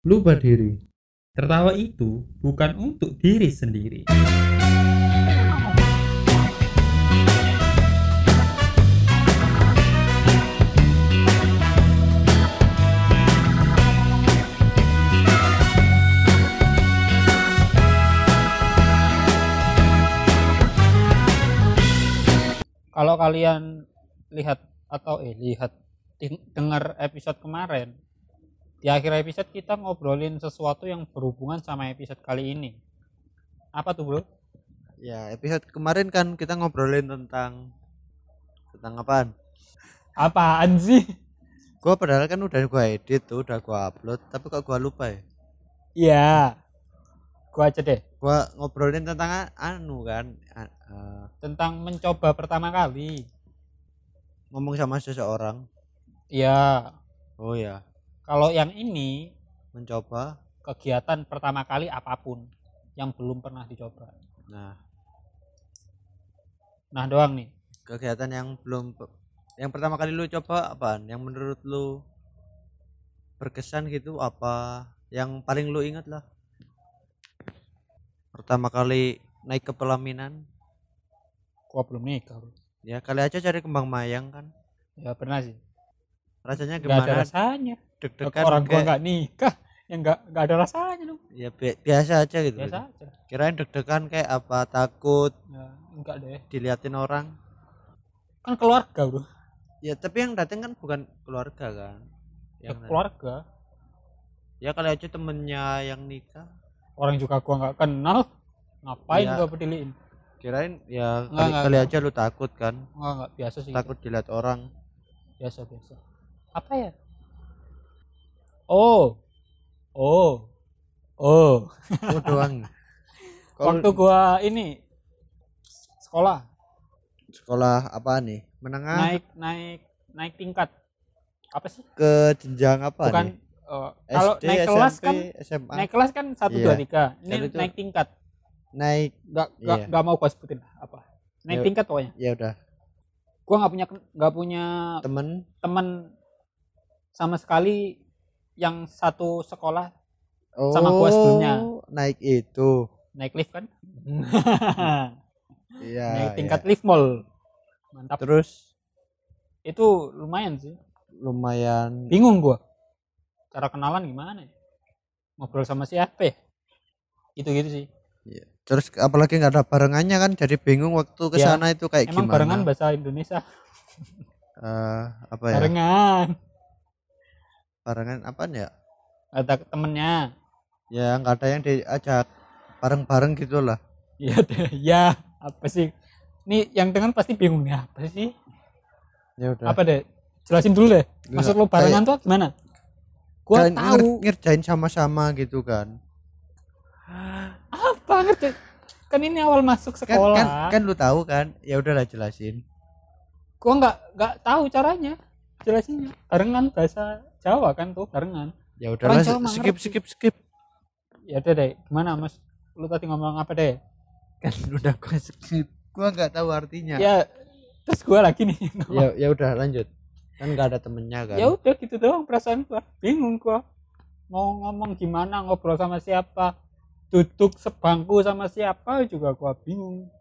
Lupa diri. Tertawa itu bukan untuk diri sendiri. kalau kalian lihat atau eh lihat deng- dengar episode kemarin di akhir episode kita ngobrolin sesuatu yang berhubungan sama episode kali ini. Apa tuh bro? Ya, episode kemarin kan kita ngobrolin tentang tentang apaan? apaan sih? Gua padahal kan udah gua edit tuh, udah gua upload, tapi kok gua lupa ya. iya. Gua aja deh. Gua ngobrolin tentang anu kan, tentang mencoba pertama kali. ngomong sama seseorang. iya. Oh ya, kalau yang ini mencoba. kegiatan pertama kali apa pun yang belum pernah dicoba Nah, nah doang nih kegiatan yang belum yang pertama kali lu coba apaan? Yang menurut lu berkesan gitu apa? Yang paling lu ingat lah. Pertama kali naik ke pelaminan, gua belum nikah ya kali aja cari kembang mayang kan. ya pernah sih Rasanya nggak ada gimana? rasanya Deg-degan orang gua nggak nikah ya nggak nggak ada rasanya dong ya bi- biasa aja gitu. biasa aja Kirain deg-degan kayak apa? Takut ya, enggak deh diliatin orang. kan keluarga bro Ya tapi yang datang kan bukan keluarga kan. ya, Yang keluarga ya kali aja temennya yang nikah. orang juga gua nggak kenal ngapain Iya. gua peduliin Kirain ya Nggak, kali, nggak, kali nggak. aja lu takut kan. nggak nggak biasa sih Takut dilihat orang. biasa biasa apa ya oh. Oh. Oh. Oh doang. Waktu gua ini sekolah. Sekolah apa nih? Menengah? Naik naik naik tingkat. Apa sih? Ke jenjang apa bukan nih? eh, kalau SD, naik kelas SMP, kan SMA. naik kelas kan satu Iya. dua tiga. Ini itu- naik tingkat. naik nggak Iya. nggak mau gua sebutin apa. Naik Ya- tingkat pokoknya. ya udah. Gua nggak punya nggak punya temen. teman sama sekali yang satu sekolah oh, Sama gua sebelumnya. naik itu. Naik lift kan? Iya naik tingkat iya. lift mall. Mantap. Terus? Itu lumayan sih. Lumayan. Bingung gua. Cara kenalan gimana ya? ngobrol sama siapa ya? itu gitu sih. Iya. terus apalagi nggak ada barengannya kan? Jadi bingung waktu ke Ya, sana itu kayak emang gimana? barengan bahasa Indonesia. Eh, apa ya? Barengan barengan apa ya? Ada temennya. Ya nggak ada yang diajak. Bareng-bareng gitu lah. Iya deh ya apa sih? Ini yang dengan pasti bingung nih apa sih? Ya udah. Apa deh? Jelasin dulu deh. Maksud lo barengan tuh gimana? Gua Kayak tahu. nger- ngerjain sama-sama gitu kan. Apa ngerti kan ini awal masuk kan sekolah. kan, kan lu tahu kan? Ya udahlah jelasin. Gua nggak nggak tahu caranya. Jelasinnya barengan bahasa Jawa kan tuh barengan. Ya udahlah Jawa mah skip skip skip. Ya udah deh gimana mas? Lu tadi ngomong apa deh? Kan udah gua skip. Gua nggak tahu artinya. Ya terus gua lagi nih ya ya udah lanjut. Kan nggak ada temennya kan? Ya udah gitu doang perasaan gua. Bingung gua. Mau ngomong gimana ngobrol sama siapa? Duduk sebangku sama siapa juga gua bingung.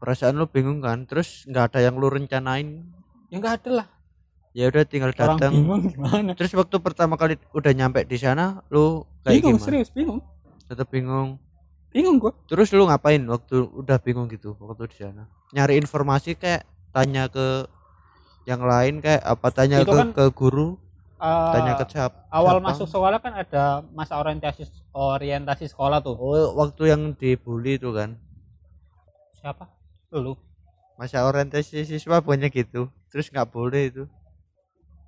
Perasaan lu bingung kan? Terus nggak ada yang lu rencanain? Ya nggak ada lah ya udah tinggal datang terus waktu pertama kali udah nyampe di sana lu kayak bingung gimana? serius bingung. Tetap bingung. Bingung gua. Terus lu ngapain waktu udah bingung gitu waktu di sana? Nyari informasi kayak tanya ke yang lain kayak apa tanya Itu ke kan, ke guru? Eh, tanya ke siapa? awal siapa? masuk sekolah kan ada masa orientasi orientasi sekolah tuh. Oh waktu yang dibully itu kan? Siapa? Lu. Masa orientasi siswa banyak gitu. Terus nggak boleh itu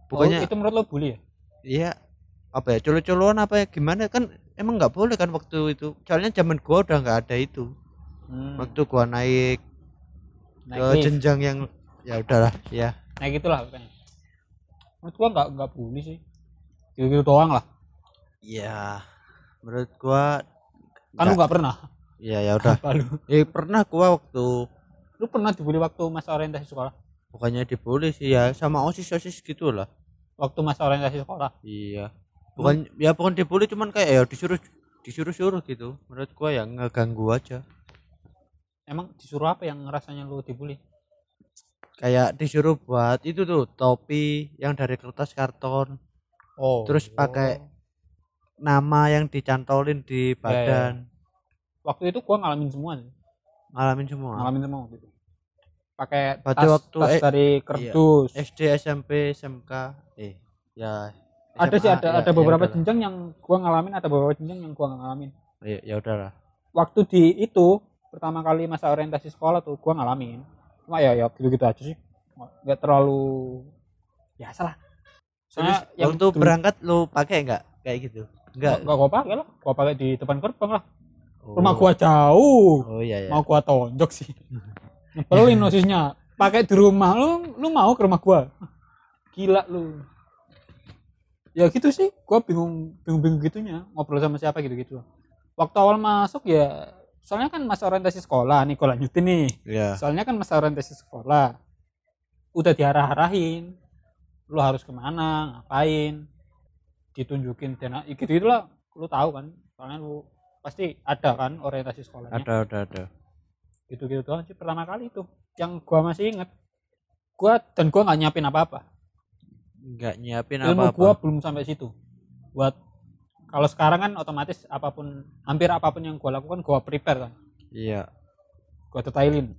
oh, pokoknya itu menurut lo bully ya? Iya. Apa ya colo-coloan apa ya gimana? Kan emang nggak boleh kan waktu itu. Soalnya zaman gua udah nggak ada itu. Hmm, waktu gua naik naik ke lift. jenjang yang ya udahlah ya. Naik gitulah pokoknya. Menurut gua nggak nggak bully sih. Gitu, gitu doang lah. Iya, menurut gua kan lu nggak. pernah? Iya ya udah. Eh pernah gua waktu lu pernah dibully waktu masa orientasi sekolah bukannya dibully sih ya sama osis osis gitu lah. waktu masa orientasi sekolah. Iya. bukan ya bukan dibully cuman kayak ya disuruh disuruh suruh gitu. Menurut gua ya ngeganggu aja. Emang disuruh apa yang rasanya lu dibully? Kayak disuruh buat itu tuh topi yang dari kertas karton. Oh. Terus pakai nama yang dicantolin di badan. Waktu itu gua ngalamin semua ngalamin semua? Ngalamin semua waktu itu pakai Berarti tas, waktu tas eh, dari kerdus. SD SMP SMK eh ya ada sih SMA, ada ya, ada ya beberapa udahlah. jenjang yang gua ngalamin ada beberapa jenjang yang gua nggak ngalamin. Ya, ya udahlah. Waktu di itu pertama kali masa orientasi sekolah tuh gua ngalamin. Cuma ya ya gitu gitu aja sih. Nggak terlalu biasa lah. Terus soalnya yang waktu dulu- berangkat lu pakai enggak kayak gitu? Enggak nggak gua pakai lah. Gua pakai di depan gerbang lah. Oh. rumah gua jauh. Oh iya ya mau gua tonjok sih nyebelin osisnya pakai di rumah. Lu lu mau ke rumah gua? Gila lu. Ya gitu sih gua bingung bingung bingung gitunya ngobrol sama siapa gitu gitu waktu awal masuk ya soalnya kan masa orientasi sekolah nih gua lanjutin nih. Ya soalnya kan masa orientasi sekolah. Udah diarah-arahin lu harus ke mana ngapain ditunjukin dan gitu gitu lah lu tahu kan soalnya lu pasti ada kan orientasi sekolahnya. Ada ada ada gitu-gitu doang sih pertama kali itu yang gua masih inget gua dan gua nggak nyiapin apa-apa. Enggak nyiapin ilmu apa-apa. gua belum sampai situ. Buat kalau sekarang kan otomatis apa pun hampir apa pun yang gua lakukan gua prepare kan. Iya. Gua detailin.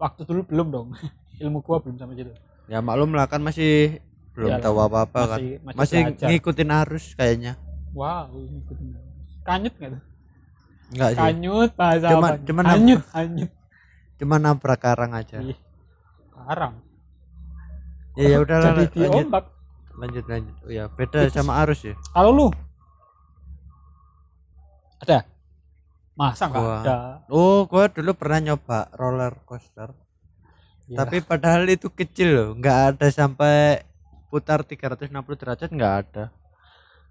Waktu dulu belum dong. Ilmu gua belum sampai situ. Ya maklum lah kan masih belum Iyalah, tahu apa-apa kan. masih masih, masih belajar. ngikutin arus kayaknya. Wow ngikutin kanyut nggak tuh enggak sih. Kanyut bahasa Cuman- apa? cuman hanyut hanyut cuma nabrak karang aja. Ih, karang. Ya ya udah jadi lanjut. diombak. Lanjut lanjut. Oh ya beda sama arus ya? Kalau lu? Ada? Masa nggak ada? Oh gua dulu pernah nyoba roller coaster. Ya, tapi padahal itu kecil loh. Nggak ada sampai putar 360 derajat nggak ada.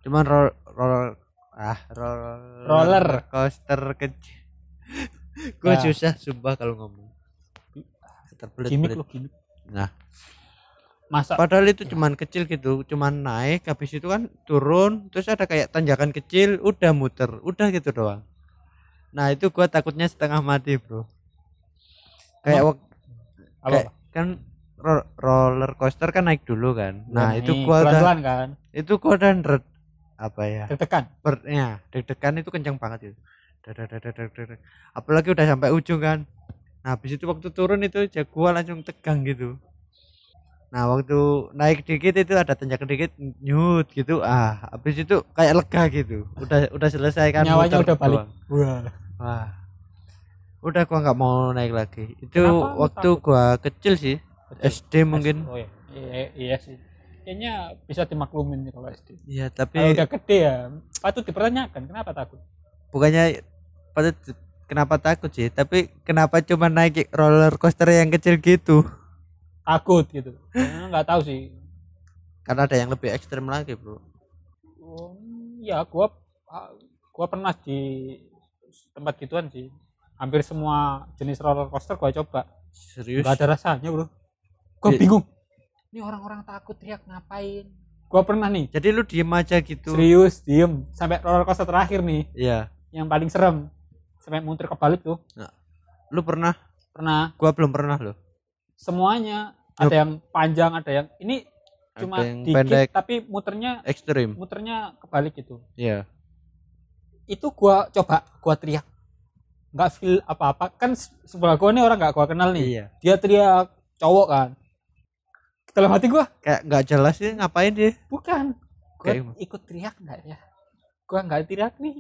Cuman roll, roller ah roller, Roller. coaster kecil. Gue Nah. susah sumpah kalau ngomong. Gimmick terbelit lu gimmick Nah. masa? Padahal itu cuman kecil gitu cuman naik habis itu kan turun terus ada kayak tanjakan kecil udah muter udah gitu doang. Nah itu gua takutnya setengah mati bro. Kayak wak- apa kayak kan ro- roller coaster kan naik dulu kan. Nah itu Nih, gua udah kan? itu gua udah apa ya? Deg-degan? Ya deg-degan itu kencang banget itu. Apalagi udah sampai ujung kan. Nah habis itu waktu turun itu aja gua langsung tegang gitu. Nah waktu naik dikit itu ada tanjakan dikit nyut gitu. Ah habis itu kayak lega gitu. Udah udah selesai kan Nyawanya udah balik. wah wah. Udah gua nggak mau naik lagi. Itu Kenapa waktu gua kecil sih. SD mungkin. Oh iya. iya iya sih kayaknya bisa dimaklumin nih kalau SD iya kalau tapi udah gede ya patut dipertanyakan kenapa takut? Bukannya pada kenapa takut sih? Tapi kenapa cuma naik roller coaster yang kecil gitu? Takut gitu. Eh, nggak tahu sih. Karena ada yang lebih ekstrim lagi bro. Oh, ya gua gua pernah di tempat gituan sih. Hampir semua jenis roller coaster gua coba. Serius? Nggak ada rasanya bro. Gua Di- bingung ini orang-orang takut teriak ngapain? Gua pernah nih. Jadi lu diem aja gitu. Serius diem. Sampai roller coaster terakhir nih. Iya. Yang paling serem. Sampai muter kebalik tuh. Lu pernah? Pernah. Gua belum pernah loh. Semuanya. Ada yang panjang ada yang ini cuma yang dikit pendek. tapi muternya ekstrim. muternya kebalik gitu. Iya. Itu gua coba gua teriak. Nggak feel apa-apa. Kan se- sebelah gua nih orang nggak gua kenal nih. Iya. Dia teriak cowok kan dalam hati gua. Kayak nggak jelas sih ngapain dia? Bukan. Gua Kayak- ikut teriak nggak ya? Gua nggak teriak nih.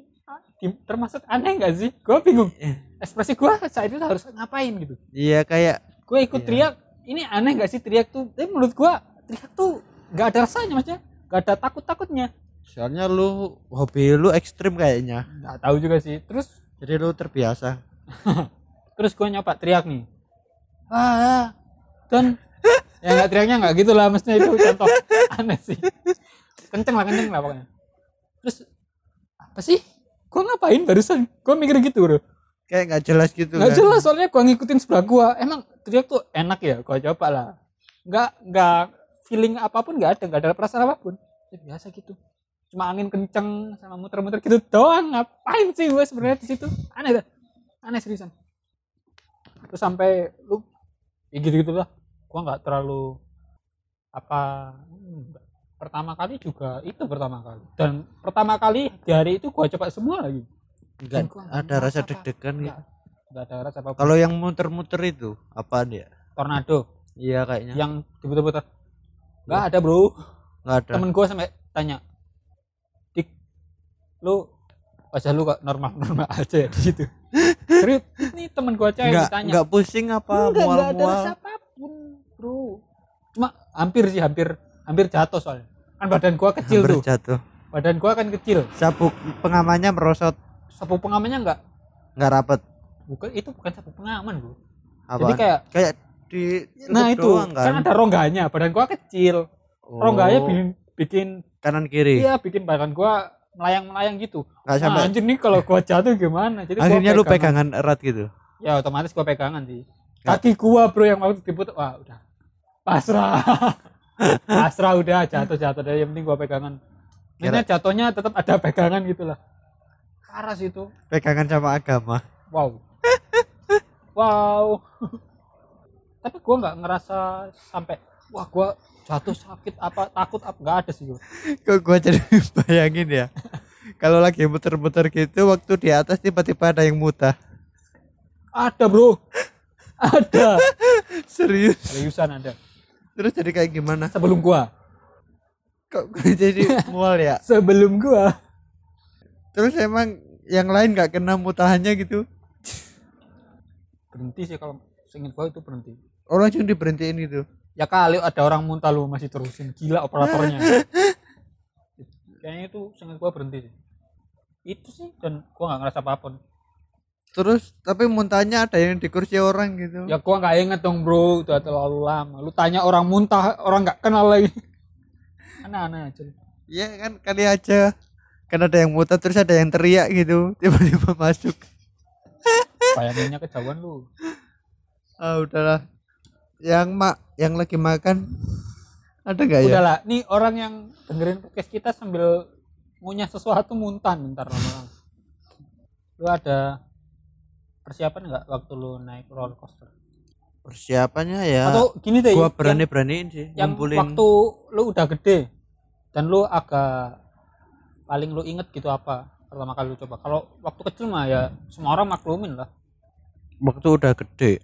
Termasuk aneh nggak sih? Gua bingung. Eh. ekspresi gua saat itu harus ngapain gitu. Iya kayak gue ikut Iya. teriak. Ini aneh gak sih teriak tuh? Tapi menurut gua teriak tuh nggak ada rasanya maksudnya. Nggak ada takut takutnya soalnya lu hobi lu ekstrim kayaknya. Nggak tahu juga sih. Terus? Jadi lu terbiasa. Terus gue nyoba teriak nih. Ah, ah. dan ya nggak teriaknya nggak gitu lah maksudnya itu contoh. Aneh sih. Kenceng lah kenceng lah pokoknya. Terus apa sih? Gue ngapain barusan? Gue mikir gitu bro. Kayak nggak jelas gitu nggak kan. jelas soalnya gue ngikutin sebelah gue emang teriak tuh enak ya gue coba lah. Nggak nggak feeling apa pun nggak ada nggak ada perasaan apa pun. Ya, biasa gitu. Cuma angin kenceng sama muter-muter gitu doang. Ngapain sih gue sebenarnya di situ? Aneh dah. Aneh seriusan. Terus sampai lu ya gitu gitu lah gue nggak terlalu apa pertama kali juga itu pertama kali. Dan pertama kali di hari itu gue coba semua lagi. Enggak nggak ada rasa apa- deg-degan gitu? Nggak nggak ada rasa apa kalau yang muter-muter itu apaan ya? Tornado. Iya kayaknya. Yang diputar-putar nggak ada bro. Nggak ada. Temen gue sampai tanya dik lu wajah lu kok normal normal aja ya di situ? Serius ini temen gue cewek nggak ditanya. nggak pusing apa Enggak, enggak ada mual-mual apa pun bro. Cuma hampir sih hampir hampir jatuh soalnya. Kan badan gua kecil hampir tuh. jatuh. Badan gua kan kecil. Sabuk pengamannya merosot. Sapu pengamannya enggak nggak rapet. Bukan itu bukan sapu pengaman bro. Apa jadi kayak kayak di nah itu. doang kan. kan, ada rongganya badan gua kecil. Rongganya Oh, bikin bikin kanan kiri? Iya bikin badan gua melayang melayang gitu. Nggak nah, sampai anjir nih kalau gua jatuh gimana? Jadi gua akhirnya lu pegangan erat gitu? Ya otomatis gua pegangan sih. Kaki gua bro yang waktu diputar wah udah. Pasrah. Pasrah udah jatuh jatuh dari yang penting gua pegangan. Ini jatuhnya tetap ada pegangan gitulah karas itu. Pegangan sama agama. Wow. Wow. Tapi gua nggak ngerasa sampai wah gua jatuh sakit apa takut apa. Nggak ada sih gua. Kok gua jadi bayangin ya? Kalau lagi muter-muter gitu waktu di atas tiba-tiba ada yang muta ada bro ada. Serius? Seriusan ada. Terus jadi kayak gimana? Sebelum gua. Kok gua jadi mual ya? Sebelum gua. Terus emang yang lain nggak kena mutahannya gitu? Berhenti sih kalau seingat gua itu berhenti. Oh langsung diberhentiin gitu? Ya kali ada orang muntah lu masih terusin. Gila operatornya. Kayaknya itu seingat gua berhenti sih. Itu sih dan gua nggak ngerasa apa pun terus tapi muntahnya ada yang di kursi orang gitu. Ya gua nggak inget dong bro. Udah terlalu lama. Lu tanya orang muntah orang nggak kenal lagi. Aneh-aneh aja. Iya kan kali aja. Kan ada yang muta terus ada yang teriak gitu. Tiba-tiba masuk. Bayanginnya kejauhan lu. Ah udahlah. Yang mak yang lagi makan ada nggak ya? Udahlah nih orang yang dengerin podcast kita sambil ngunyah sesuatu muntah ntar lama-lama. Lu ada persiapan nggak waktu lu naik roller coaster? Persiapannya ya atau gini deh gua berani beraniin sih yang ngumpulin waktu lu udah gede dan lu agak paling lu inget gitu apa pertama kali lu coba? Kalau waktu kecil mah ya semua orang maklumin lah. Waktu udah gede.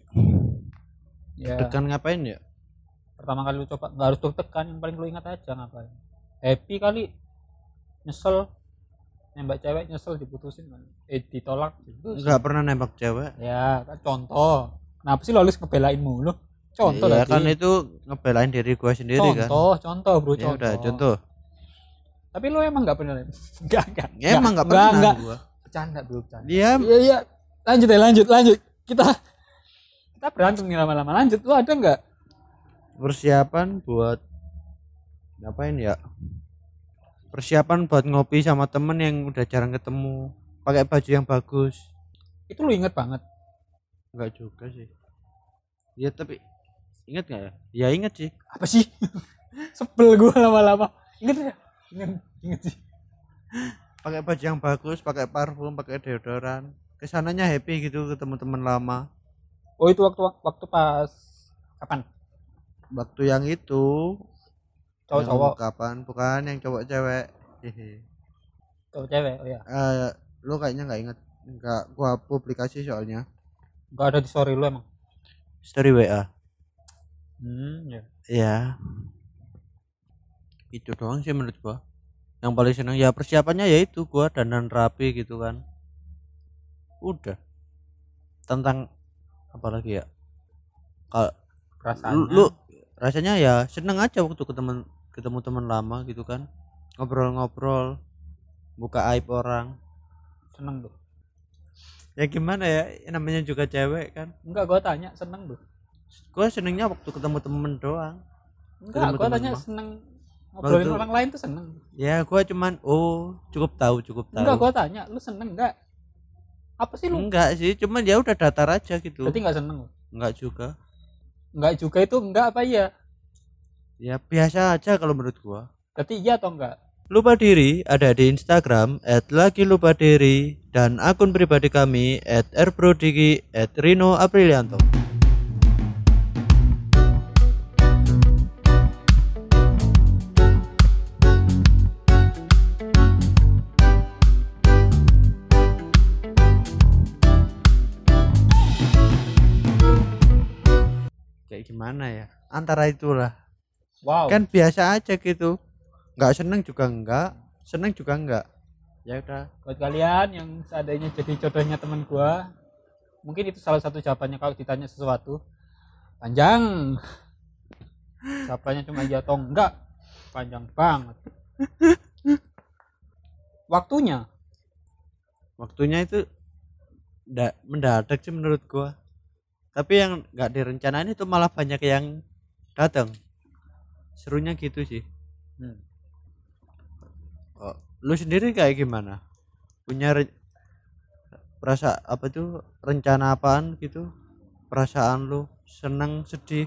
Ya. Tekan ngapain ya? Pertama kali lu coba nggak harus tekan yang paling lu ingat aja ngapain. Happy kali nyesel nembak cewek nyesel diputusin kan eh ditolak. Diputusin. nggak pernah nembak cewek. Ya kan contoh. Kenapa sih harus ngebelain mulu? Contoh ya tadi kan itu ngebelain diri gua sendiri kan. contoh contoh bro ya contoh udah contoh. tapi lu emang nggak pernah? Enggak enggak ya emang nggak pernah enggak gua. Bercanda bro bercanda. Iya iya. Lanjut ya lanjut lanjut. Kita kita berantem nih lama-lama. Lanjut lu ada nggak? Persiapan buat ngapain ya persiapan buat ngopi sama temen yang udah jarang ketemu pakai baju yang bagus. Itu lu inget banget? Enggak juga sih. Ya tapi inget nggak ya? Ya inget sih. Apa sih? Sebel gua lama-lama. Inget ya inget inget sih. Pakai baju yang bagus pakai parfum pakai deodoran. Ke sananya happy gitu ketemu teman lama. Oh itu waktu waktu pas kapan? Waktu yang itu cowok-cowok. Kapan bukan yang cowok cewek. Hehe. cowok cewek oh ya Eh, lu kayaknya nggak inget nggak gua publikasi soalnya. Nggak ada di story lu emang? Story WA hmm ya ya itu doang sih menurut gua. Yang paling seneng ya persiapannya ya itu gua dandan rapi gitu kan. Udah. Tentang apa lagi ya? Kalau perasaannya. lu, lu rasanya ya seneng aja waktu ketemu ketemu teman lama gitu kan. Ngobrol-ngobrol buka aib orang. Seneng tuh ya gimana ya namanya juga cewek kan. Enggak gua tanya seneng tuh gua senengnya waktu ketemu temen doang. Enggak Ketemu gua temen tanya seneng ngobrolin orang lain tuh seneng. Ya gua cuman oh cukup tahu cukup tahu. Enggak gua tanya lu seneng enggak? Apa sih lu? Enggak sih cuman ya udah datar aja gitu. Berarti enggak seneng enggak juga. Enggak juga itu enggak apa iya ya biasa aja kalau menurut gua iya atau enggak Lupa Diri ada di Instagram @lagi_lupa_diri dan akun pribadi kami @rprodigi @rino aprilianto. Kayak gimana ya? Antara itulah. Wow. Kan biasa aja gitu. Nggak seneng juga enggak, seneng juga enggak. Ya udah. buat kalian yang seandainya jadi jodohnya teman gua mungkin itu salah satu jawabannya kalau ditanya sesuatu. Panjang. Jawabannya cuma iya atau enggak panjang banget. Waktunya? Waktunya itu ndak mendadak sih menurut gua. Tapi yang nggak direncanain itu malah banyak yang datang serunya gitu sih. Hmm. Oh, lu sendiri kayak gimana? Punya re- perasa apa tuh rencana apaan gitu? Perasaan lu seneng sedih?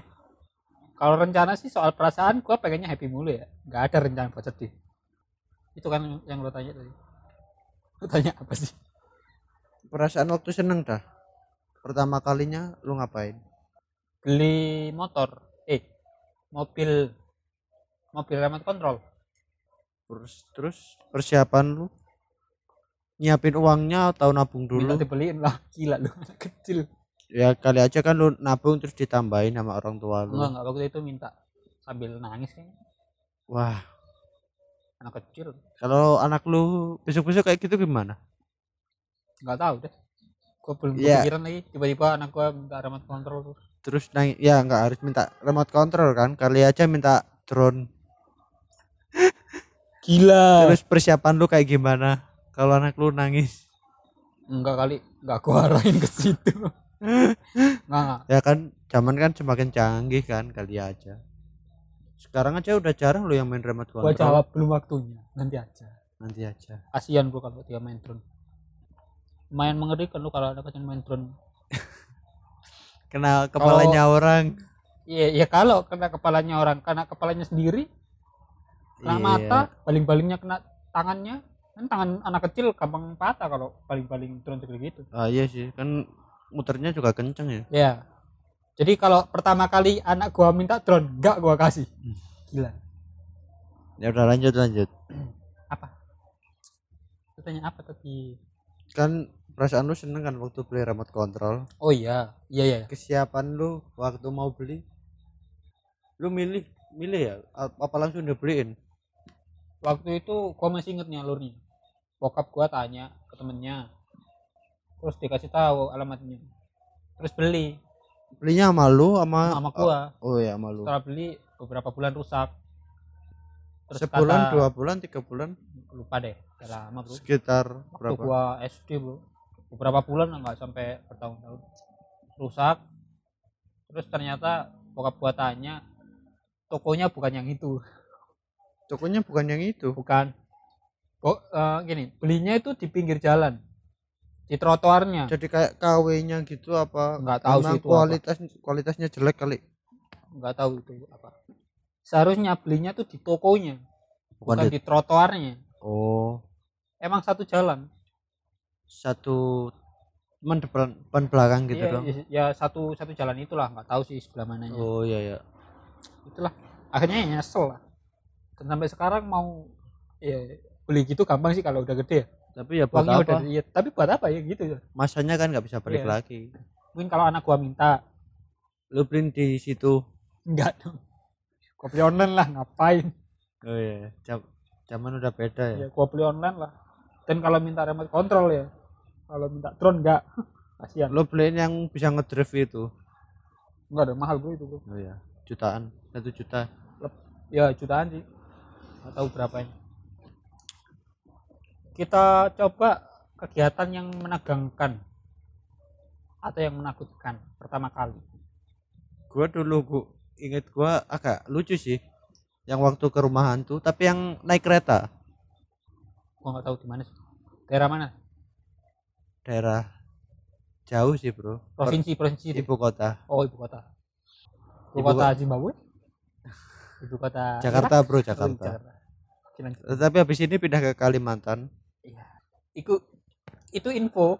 Kalau rencana sih soal perasaan gua pengennya happy mulu ya. Nggak ada rencana buat sedih. Itu kan yang lo tanya tadi. Lo tanya apa sih? Perasaan waktu seneng dah. Pertama kalinya lu ngapain? Beli motor. Eh mobil mobil remote control. Terus terus persiapan lu? Nyiapin uangnya atau nabung minta dulu dibeliin lah. Gila lu anak kecil. Ya kali aja kan lu nabung terus ditambahin sama orang tua lu. Enggak enggak. Waktu itu minta. Sambil nangis kayaknya wah. Anak kecil. Kalau anak lu besok-besok kayak gitu gimana? Nggak tahu deh. Gua belum Iya. kepikiran lagi. Tiba-tiba anak gua minta remote control. Terus terus nang ya nggak harus minta remote control kan? Kali aja minta drone gila. Terus persiapan lu kayak gimana? Kalau anak lu nangis? Enggak kali enggak gua arahin ke situ. Enggak enggak. Ya kan zaman kan semakin canggih kan kali aja. Sekarang aja udah jarang lu yang main remote gua control jawab belum waktunya nanti aja. Nanti aja. Kasihan gua kalau dia main drone. Main mengerikan lu kalau anak kecil main drone. Kena kepalanya orang. Iya iya kalau kena kepalanya orang kena kepalanya sendiri kena Iya. mata baling-balingnya kena tangannya. Kan tangan anak kecil gampang patah kalau baling-baling drone segede gitu. Ah iya sih. Kan muternya juga kenceng ya. Ya jadi kalau pertama kali anak gua minta drone enggak gua kasih. Gila. Ya udah lanjut lanjut. Apa? Tanya apa tadi? Kan perasaan lu seneng kan waktu beli remote control? Oh iya. Iya iya. Kesiapan lu waktu mau beli? Lu milih milih ya? Apa langsung dibeliin waktu itu gua masih inget nih alurnya bokap gua tanya ke temennya. Terus dikasih tahu alamatnya. Terus beli. Belinya sama lu sama sama gua. oh ya sama lu. Setelah beli beberapa bulan rusak. Terus sebulan kata- dua bulan tiga bulan? Lupa deh lama bro. Sekitar waktu berapa? gua SD bro. Beberapa bulan lah, nggak sampai bertahun-tahun. Rusak. Terus ternyata bokap gua tanya tokonya bukan yang itu tokonya bukan yang itu. Bukan. Kok eh, gini belinya itu di pinggir jalan. Di trotoarnya. Jadi kayak KW-nya gitu apa? Nggak tahu sih itu apa. kualitas kualitasnya jelek kali. Nggak tahu itu apa. Seharusnya belinya tuh di tokonya bukan, bukan di- di trotoarnya. Oh. Emang satu jalan? Satu teman depan, depan belakang gitu Iya, dong ya, ya satu satu jalan itulah nggak tahu sih sebelah mananya. Oh iya ya itulah. Akhirnya ya nyesel lah dan sampai sekarang mau ya beli gitu gampang sih kalau udah gede ya. Tapi ya buat uangnya apa? udah iya tapi buat apa ya gitu ya. Masanya kan nggak bisa balik Iya. lagi. Mungkin kalau anak gua minta. Lu beliin di situ. Enggak dong. Gua beli online lah ngapain? Oh iya Jam, zaman udah beda ya. Ya gua beli online lah. Dan kalau minta remote control ya kalau minta drone enggak kasihan. Lu beliin yang bisa ngedrive itu. Enggak ada mahal bro itu bro. Oh iya jutaan satu juta. Ya jutaan sih nggak tahu berapanya. Kita coba kegiatan yang menegangkan atau yang menakutkan pertama kali. Gua dulu gua inget gua agak lucu sih yang waktu ke rumah hantu tapi yang naik kereta. Gua nggak tahu di mana sih. Daerah mana? Daerah jauh sih bro. Provinsi provinsi ibu kota. Oh ibu kota. Ibu, Ibu kota ko- Zimbabwe ibu kota Jakarta Irak? bro Oh, Jakarta Jakarta lanjut Tapi habis ini pindah ke Kalimantan. iya itu itu info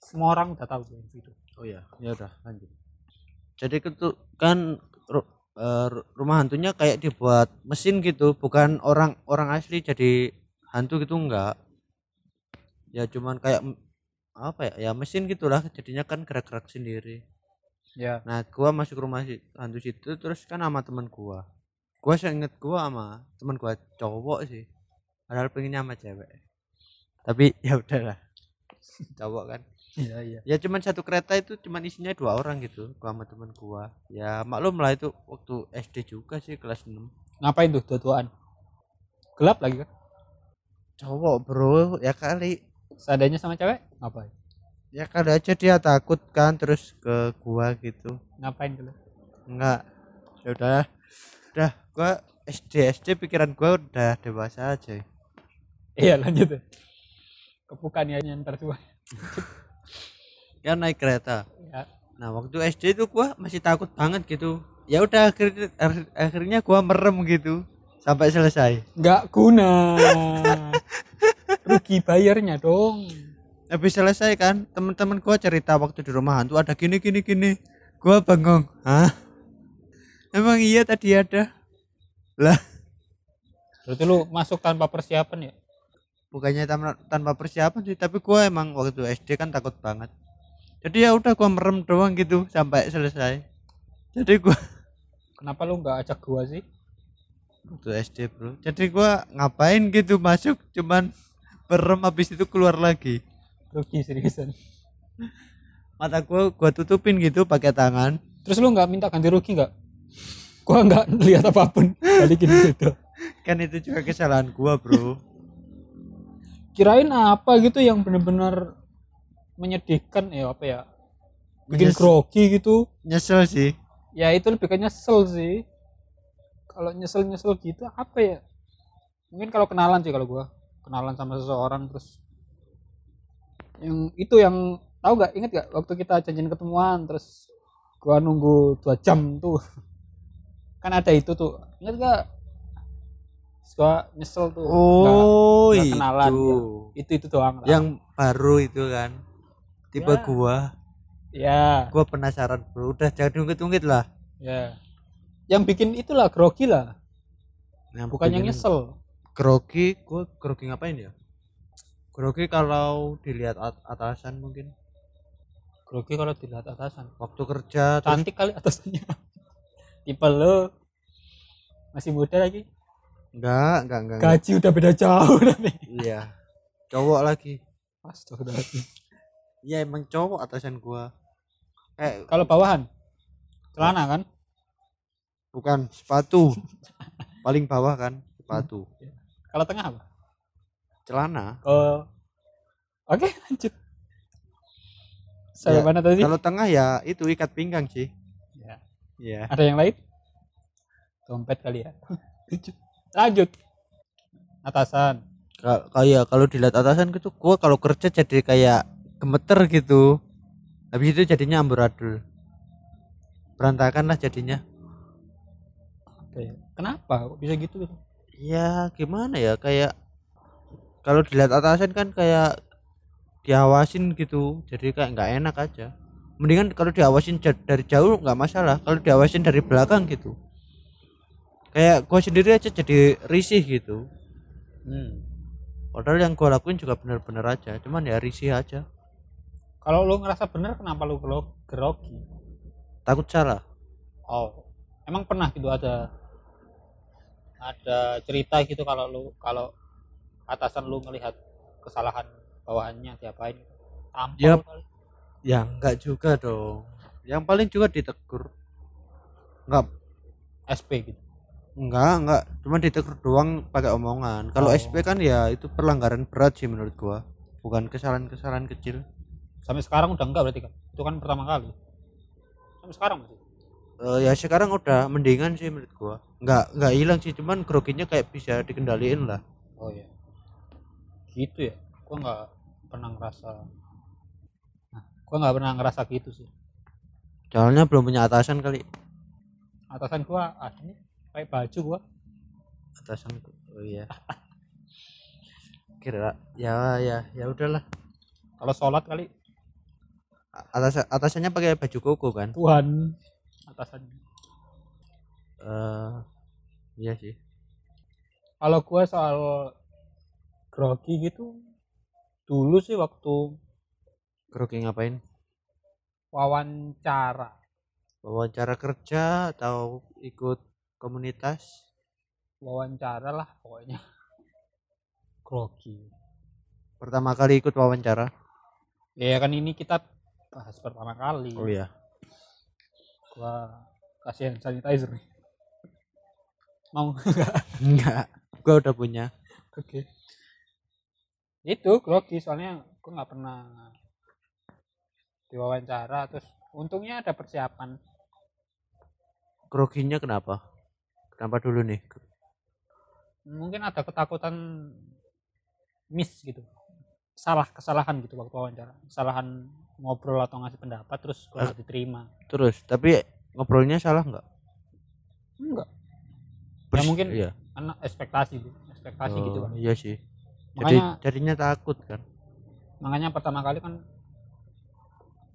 semua orang udah tahu tuh info itu Oh iya, ya udah lanjut. Jadi itu kan ru- eh, ru- rumah hantunya kayak dibuat mesin gitu, bukan orang orang asli jadi hantu gitu enggak. Ya cuman kayak apa ya? Ya mesin gitulah, jadinya kan gerak-gerak sendiri. ya Nah, gua masuk rumah hantu situ terus kan sama teman gua. Gua seinget gua sama teman gua cowok sih. Padahal pengennya sama cewek. Tapi ya udahlah. cowok kan. iya iya Ya cuman satu kereta itu cuman isinya dua orang gitu, gua sama teman gua. Ya maklum lah itu waktu SD juga sih kelas 6. ngapain tuh dua-duaan gelap lagi kan Cowok, Bro, ya kali. seadanya sama cewek ngapain Ya kali aja dia takut kan terus ke gua gitu. ngapain dulu Enggak. Ya udah. Udah, gua SD SD pikiran gua udah dewasa aja. iya lanjut deh kebukannya ntar tua. Ya naik kereta. ya Nah, waktu SD itu gua masih takut banget gitu. Ya udah akhirnya akhirnya gua merem gitu. Sampai selesai. nggak guna. Rugi bayarnya dong. Habis selesai kan teman-teman gua cerita waktu di rumah hantu ada gini gini gini. Gua bengong hah? Emang iya tadi ada lah. Berarti lu masuk tanpa persiapan ya? Bukannya tanpa, tanpa persiapan sih tapi gua emang waktu SD kan takut banget. Jadi ya udah gua merem doang gitu sampai selesai. Jadi gua kenapa lu nggak ajak gua sih? Waktu SD bro. Jadi gua ngapain gitu masuk cuman merem habis itu keluar lagi. Rugi seriusan. Mata gua gua tutupin gitu pakai tangan. Terus lu nggak minta ganti rugi nggak gua nggak lihat apa pun. Balikin gitu kan itu juga kesalahan gua bro. Kirain apa gitu yang bener-bener menyedihkan ya apa ya? Bikin Menyes- grogi gitu. nyesel sih. Ya itu lebih ke nyesel sih. Kalau nyesel nyesel gitu apa ya? Mungkin kalau kenalan sih kalau gua. Kenalan sama seseorang terus yang itu yang tahu nggak? Inget gak waktu kita janjian ketemuan terus gua nunggu dua jam tuh kan ada itu tuh inget gak Terus gua nyesel tuh Oh, nggak kenalan, itu. ya. itu itu doang lah. Yang baru itu kan. Tipe Ya. gua. ya Gua penasaran, Bro. Udah jangan diungkit-ungkit lah. ya yang bikin itulah grogi lah Yang bukan yang nyesel Grogi, gua grogi ngapain ya? Grogi kalau dilihat at- atasan mungkin. grogi kalau dilihat atasan Waktu kerja terus cantik kali atasnya tipe lo masih muda lagi enggak, enggak, enggak. enggak. gaji udah beda jauh nanti Iya. Cowok lagi. Astagfirullahaladzim. Iya, emang cowok atasan gua. Eh, kalau bawahan celana kan bukan sepatu. Paling bawah kan sepatu. kalau tengah apa Celana. oh oke lanjut saya Ya, mana tadi Kalau tengah ya itu ikat pinggang sih. Ya. Iya. ada yang lain? Dompet kali ya. Lanjut. Atasan. Ka- kayak kalau dilihat atasan gitu gua kalau kerja jadi kayak gemeter gitu. Habis itu jadinya amburadul berantakan lah jadinya. Ya? kenapa kok bisa gitu? Gitu ya gimana ya kayak kalau dilihat atasan kan kayak diawasin gitu jadi kayak nggak enak aja mendingan kalau diawasin dari jauh nggak masalah kalau diawasin dari belakang gitu kayak gua sendiri aja jadi risih gitu hmm. padahal yang gua lakuin juga bener-bener aja cuman ya risih aja kalau lu ngerasa bener kenapa lu gero- grogi takut salah Oh, emang pernah gitu ada ada cerita gitu kalau lu kalau atasan lu melihat kesalahan bawahannya diapain? Tampol Yap. Ya enggak juga dong. Yang paling juga ditegur. Enggak, SP gitu. enggak, enggak. Cuma ditegur doang pakai omongan. Kalau Oh. SP kan ya itu pelanggaran berat sih menurut gua. Bukan kesalahan-kesalahan kecil. Sampai sekarang udah enggak berarti kan? Itu kan pertama kali. Sampai sekarang masih. Eh, ya sekarang udah mendingan sih menurut gua. Enggak, enggak hilang sih, cuman groginya kayak bisa dikendaliin lah. Oh iya. Gitu ya. Gua nggak pernah ngerasa. Gua nggak pernah ngerasa gitu sih. Soalnya belum punya atasan kali. Atasan gua ah ini pakai baju gua. Atasan oh iya kira ya ya ya udahlah kalau sholat kali atas atasannya pakai baju koko kan Tuhan atasannya eh iya sih kalau gue soal grogi gitu dulu sih waktu grogi ngapain? Wawancara. Wawancara kerja atau ikut komunitas? Wawancara lah pokoknya. Grogi pertama kali ikut wawancara? Ya kan ini kita bahas pertama kali. Oh iya. Gua kasih hand sanitizer nih. Mau enggak gua udah punya. Oke. Itu grogi soalnya gua nggak pernah diwawancara terus untungnya ada persiapan. Groginya kenapa? Kenapa dulu nih? Mungkin ada ketakutan miss gitu. Salah kesalahan gitu waktu wawancara. Kesalahan ngobrol atau ngasih pendapat terus Eh. gak diterima. Terus tapi ngobrolnya salah nggak? Enggak. Ya Pers- mungkin iya. karena ekspektasi Bu. ekspektasi gitu Oh, kan. iya sih. Jadi makanya jadinya takut kan? Makanya pertama kali kan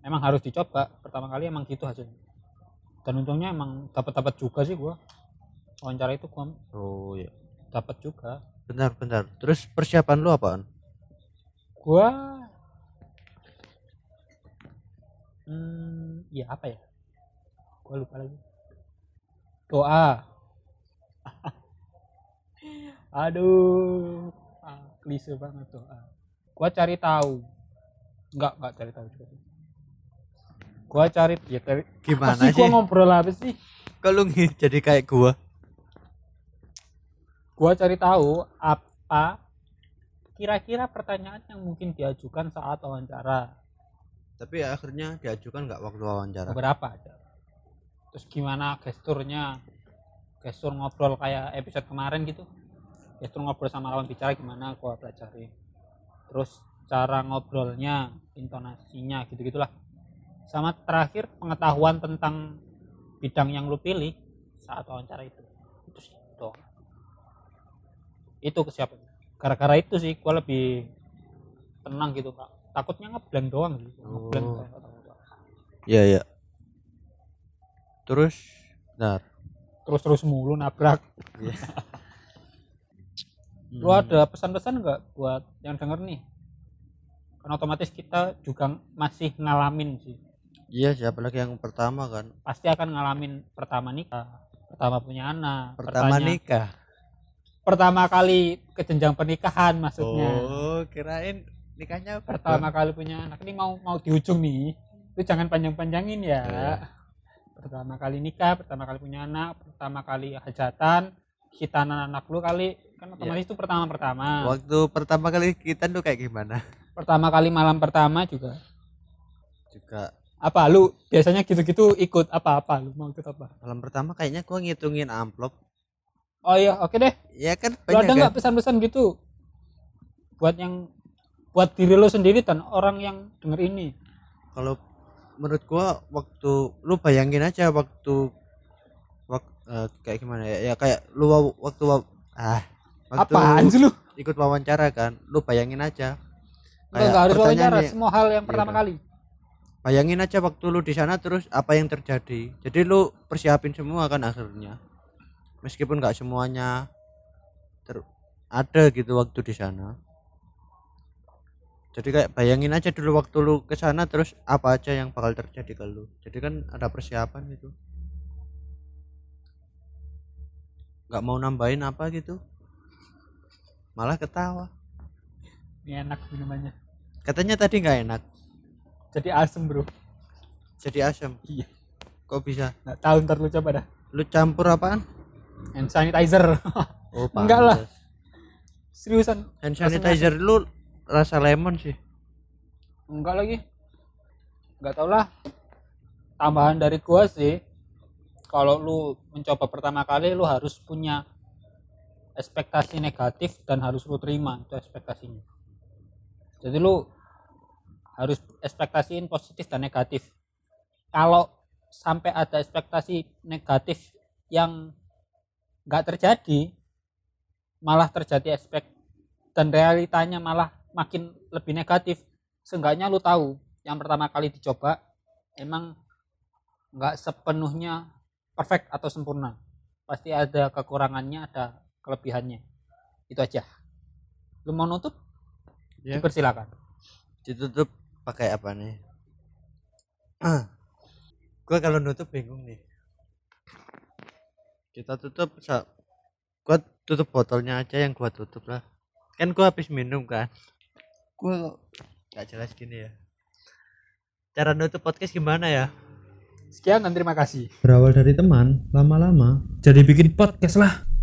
emang harus dicoba. Pertama kali emang gitu hasilnya. Dan untungnya emang dapat dapat juga sih gua. Wawancara itu gua oh iya. dapat juga. Bentar bentar terus persiapan lu apaan? Gua hmm ya apa ya? Gua lupa lagi. Doa. Aduh. Ah, klise banget doa. Gua cari tahu. Enggak enggak cari tahu juga sih gua cari ya cari gimana apa sih sih? gua ngobrol apa sih? Kalau jadi kayak gua? Gua cari tahu apa kira-kira pertanyaan yang mungkin diajukan saat wawancara. Tapi akhirnya diajukan nggak waktu wawancara? Beberapa ada terus gimana gesturnya? Gestur ngobrol kayak episode kemarin gitu. Gestur ngobrol sama lawan bicara gimana gua pelajari. Terus cara ngobrolnya intonasinya gitu gitulah sama terakhir pengetahuan tentang bidang yang lu pilih saat wawancara itu. Itu sih doang. Itu kesiapan. Gara-gara itu sih gua lebih tenang gitu kak. Takutnya ngeblank doang gitu ngeblank Oh. tahu apa. iya iya. Terus bentar. Terus-terus mulu nabrak. Lu Hmm, ada pesan-pesan nggak buat yang denger nih? Kan otomatis kita juga masih ngalamin sih iya sih apalagi yang pertama kan. Pasti akan ngalamin pertama nikah pertama punya anak pertama pertanya- nikah. Pertama kali ke jenjang pernikahan maksudnya. Oh kirain nikahnya pertama kali punya anak. Ini mau mau di ujung nih. Itu jangan panjang-panjangin ya. Iya. pertama kali nikah pertama kali punya anak pertama kali hajatan. Hitanan anak lu kali. Kan otomatis itu pertama pertama waktu pertama kali kita tuh kayak gimana? Pertama kali malam pertama juga. Juga apa? Lu biasanya gitu-gitu ikut apa apa lu mau ikut apa? Malam pertama kayaknya gua ngitungin amplop. Oh iya oke deh. Ya kan lu ada banyak nggak kan pesan-pesan gitu? Buat yang buat diri lu sendiri dan orang yang denger ini. Kalau menurut gua waktu lu bayangin aja waktu waktu kayak gimana ya? Ya kayak lu wa- waktu wa- ah waktu apaan sih lu? ikut wawancara kan lu bayangin aja. Enggak, enggak harus wawancara semua hal yang pertama udah. kali bayangin aja waktu lu di sana terus apa yang terjadi. Jadi lu persiapin semua kan akhirnya. Meskipun nggak semuanya ter ada gitu waktu di sana. Jadi kayak bayangin aja dulu waktu lu ke sana terus apa aja yang bakal terjadi ke lu. Jadi kan ada persiapan gitu. Nggak mau nambahin apa gitu. Malah ketawa. Ini enak minumannya. Katanya tadi nggak enak jadi asem bro. Jadi asam Iya. kok bisa? Nggak tahu ntar lu coba dah. Lu campur apaan? Hand sanitizer. Oh Enggak lah. seriusan. Hand Rasanya sanitizer lu rasa lemon sih. Enggak lagi. Nggak tau lah. Tambahan dari gua sih kalau lu mencoba pertama kali lu harus punya ekspektasi negatif dan harus lu terima itu ekspektasinya. Jadi lu harus ekspektasiin positif dan negatif. Kalau sampai ada ekspektasi negatif yang nggak terjadi malah terjadi aspek dan realitanya malah makin lebih negatif. Seenggaknya lu tahu yang pertama kali dicoba emang nggak sepenuhnya perfect atau sempurna. Pasti ada kekurangannya ada kelebihannya. Itu aja. Lu mau nutup? Ya. dipersilakan. Ditutup pakai apa nih? Ah gua kalau nutup bingung nih. Kita tutup sa gua tutup botolnya aja yang gua tutup lah. Kan gua habis minum kan. Gua kok nggak jelas gini ya. Cara nutup podcast gimana ya? Sekian dan terima kasih. Berawal dari teman, lama-lama jadi bikin podcast lah.